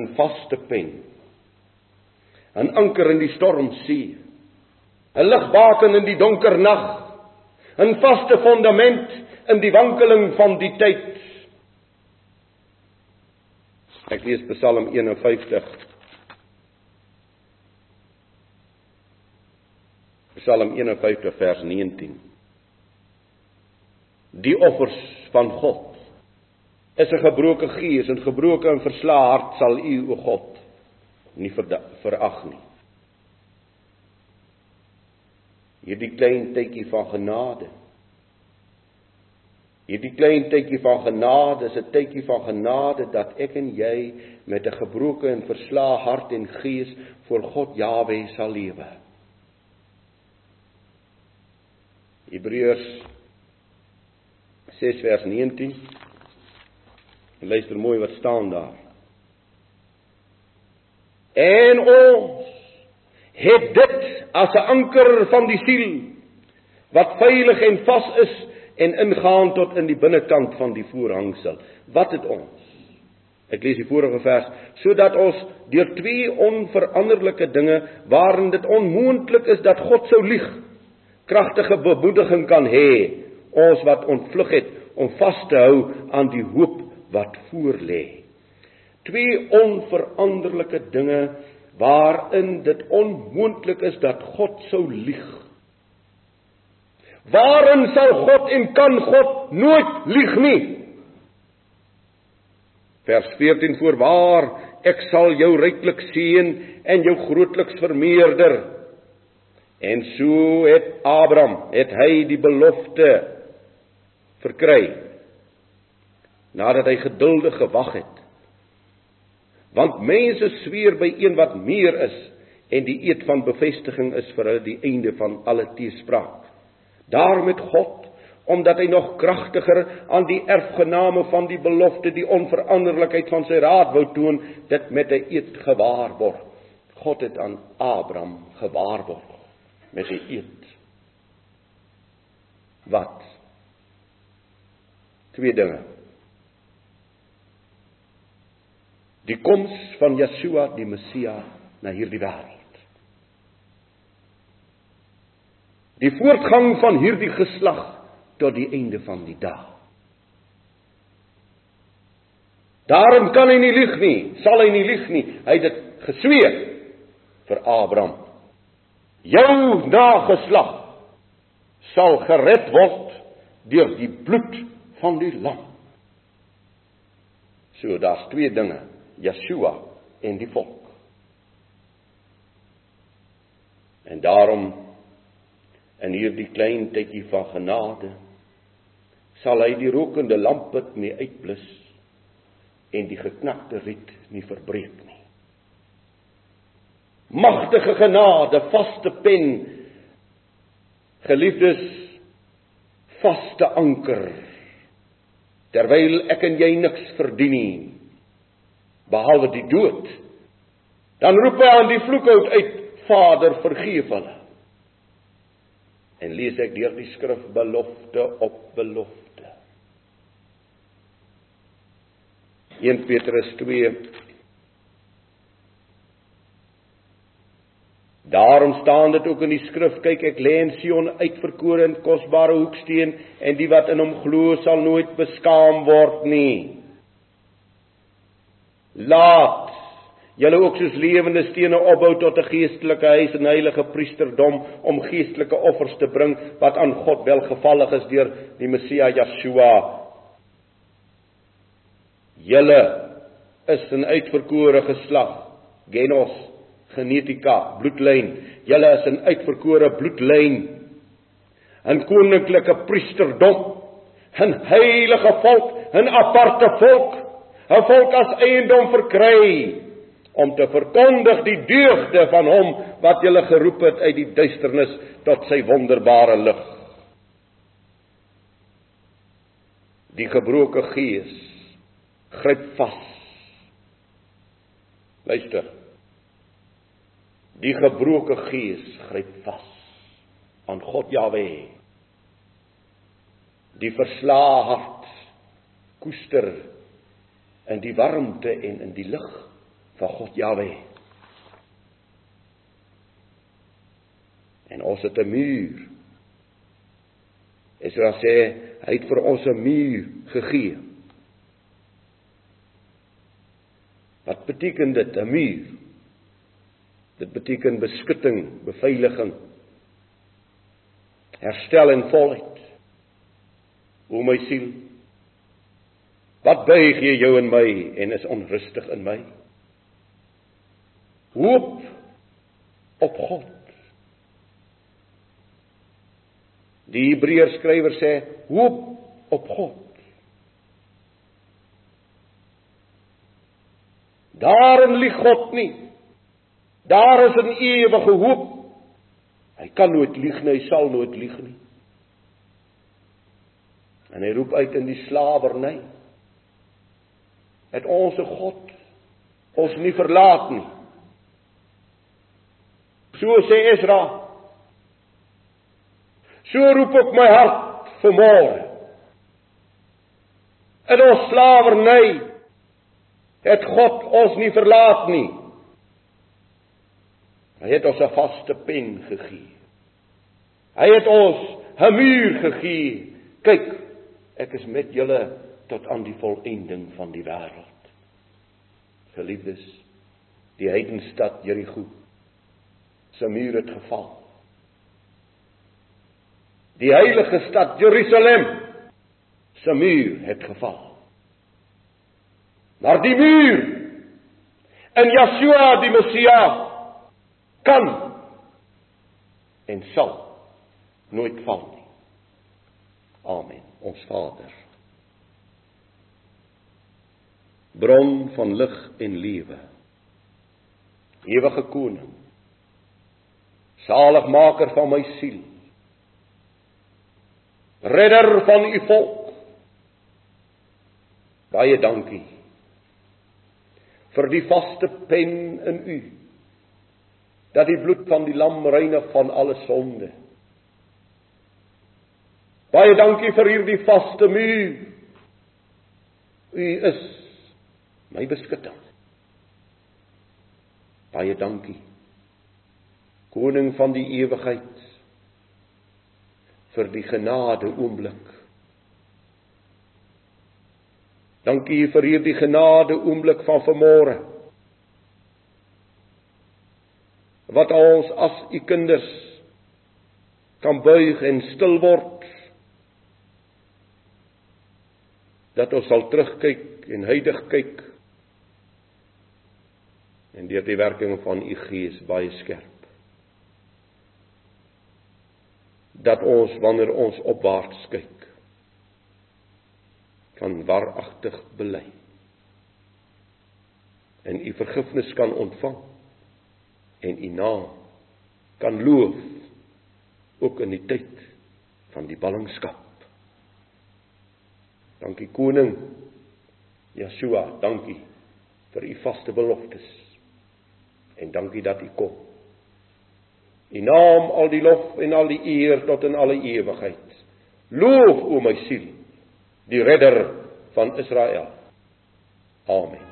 'n vaste pen. 'n anker in die stormsee. 'n ligbaken in die donker nag. 'n vaste fondament in die wankeling van die tyd. Ek lees Psalm 51. Psalm 51 vers 19. Die offers van God is 'n gebroke gees en gebroke en verslae hart sal u o God nie verag nie. Hierdie klein tydjie van genade. Hierdie klein tydjie van genade is 'n tydjie van genade dat ek en jy met 'n gebroke en verslae hart en gees voor God Jawe sal lewe. Hebreërs 6 vers 19 En luister mooi wat staan daar. En ons het dit as 'n anker van die siel wat veilig en vas is en ingaan tot in die binnekant van die voorhangsel. Wat het ons? Ek lees die vorige vers sodat ons deur twee onveranderlike dinge waarin dit onmoontlik is dat God sou lieg, kragtige bemoediging kan hê, ons wat ontvlug het om vas te hou aan die hoop wat voorlê. Twee onveranderlike dinge waarin dit onmoontlik is dat God sou lieg. Waarin sou God en kan God nooit lieg nie? Vers 14 voorwaar ek sal jou ryklik seën en jou grootliks vermeerder. En so het Abraham, het hy die belofte verkry nadat hy geduldig gewag het. Want mense sweer by een wat meer is en die eed van bevestiging is vir hulle die einde van alle teespraak. Daarom het God, omdat hy nog kragtiger aan die erfgename van die belofte die onveranderlikheid van sy raad wou toon, dit met 'n eed gewaar word. God het aan Abraham gewaar word met 'n eed. Wat? Twee dinge. Die koms van Yeshua die Messia na hierdie wêreld. Die voortgang van hierdie geslag tot die einde van die dag. Daarom kan hy nie lieg nie, sal hy nie lieg nie. Hy het dit gesweer vir Abraham. Jou nageslag sal gered word deur die bloed van die lam. So daar's twee dinge Yeshua en die volk. En daarom in hierdie klein tydjie van genade sal hy die rokende lampput nie uitblus en die geknakte riet nie verbreek nie. Magtige genade, vaste pen, geliefdes, vaste anker. Terwyl ek en jy niks verdien nie, behalwe die dood. Dan roep hy aan die vloekhout uit: Vader, vergeef hulle. En lees ek deur die skrif belofte op belofte. 1 Petrus 2 Daarom staan dit ook in die skrif: kyk ek lê in Sion uitverkore en kosbare hoeksteen en die wat in hom glo sal nooit beskaam word nie. Laat julle ook soos lewende stene opbou tot 'n geestelike huis en heilige priesterdom om geestelike offers te bring wat aan God welgevallig is deur die Messia Yeshua. Julle is 'n uitverkore geslag, genos, genetika, bloedlyn. Julle is 'n uitverkore bloedlyn. 'n koninklike priesterdom, 'n heilige volk, 'n aparte volk 'n volk as eiendom verkry om te verkondig die deugde van hom wat julle geroep het uit die duisternis tot sy wonderbare lig. Die gebroke gees gryp vas. Luister. Die gebroke gees gryp vas aan God Jahwe. Die verslae hart koester in die warmte en in die lig van God Jahwe. En ons het 'n muur. Esra sê hy het vir ons 'n muur gegee. Wat beteken dit 'n muur? Dit beteken beskutting, beveiliging, herstel en volheid. O my siel, wat buig jy jou in my en is onrustig in my? Hoop op God. Die Hebreërs skrywer sê hoop op God. Daarin lieg God nie. Daar is 'n ewige hoop. Hy kan nooit lieg nie, hy sal nooit lieg nie. En hy roep uit in die slawerny. Het ons God ons nie verlaat nie. So sê Esra. So roep ek my hart vanmôre. In ons slawerny het God ons nie verlaat nie. Hy het ons 'n vaste pen gegee. Hy het ons 'n muur gegee. Kyk, ek is met julle tot aan die volëinding van die wêreld. Geliefdes, die heidenstad Jerigo se muur het geval. Die heilige stad Jerusalem se muur het geval. Maar die muur in Yeshua die Messias kan en sal nooit val nie. Amen. Ons Vader. Bron van lig en lewe. Ewige koning Saligmaker van my siel. Redder van u volk. Baie dankie vir die vaste pen in u dat die bloed van die lam reinig van alle sonde. Baie dankie vir hierdie vaste muur. U is my beskutting. Baie dankie koning van die ewigheid vir die genade oomblik. Dankie vir hierdie genade oomblik van vanmôre. Wat ons as u kinders kan buig en stil word. Dat ons sal terugkyk en heilig kyk en deur die werking van u gees baie skerp. Dat ons wanneer ons opwaarts kyk kan waaragtig bely. En u vergifnis kan ontvang en u naam kan loof ook in die tyd van die ballingskap. Dankie koning Yeshua. Dankie vir u vaste beloftes en dankie dat u kom U naam al die lof en al die eer tot in alle ewigheid. Loof o my siel die redder van Israel. Amen.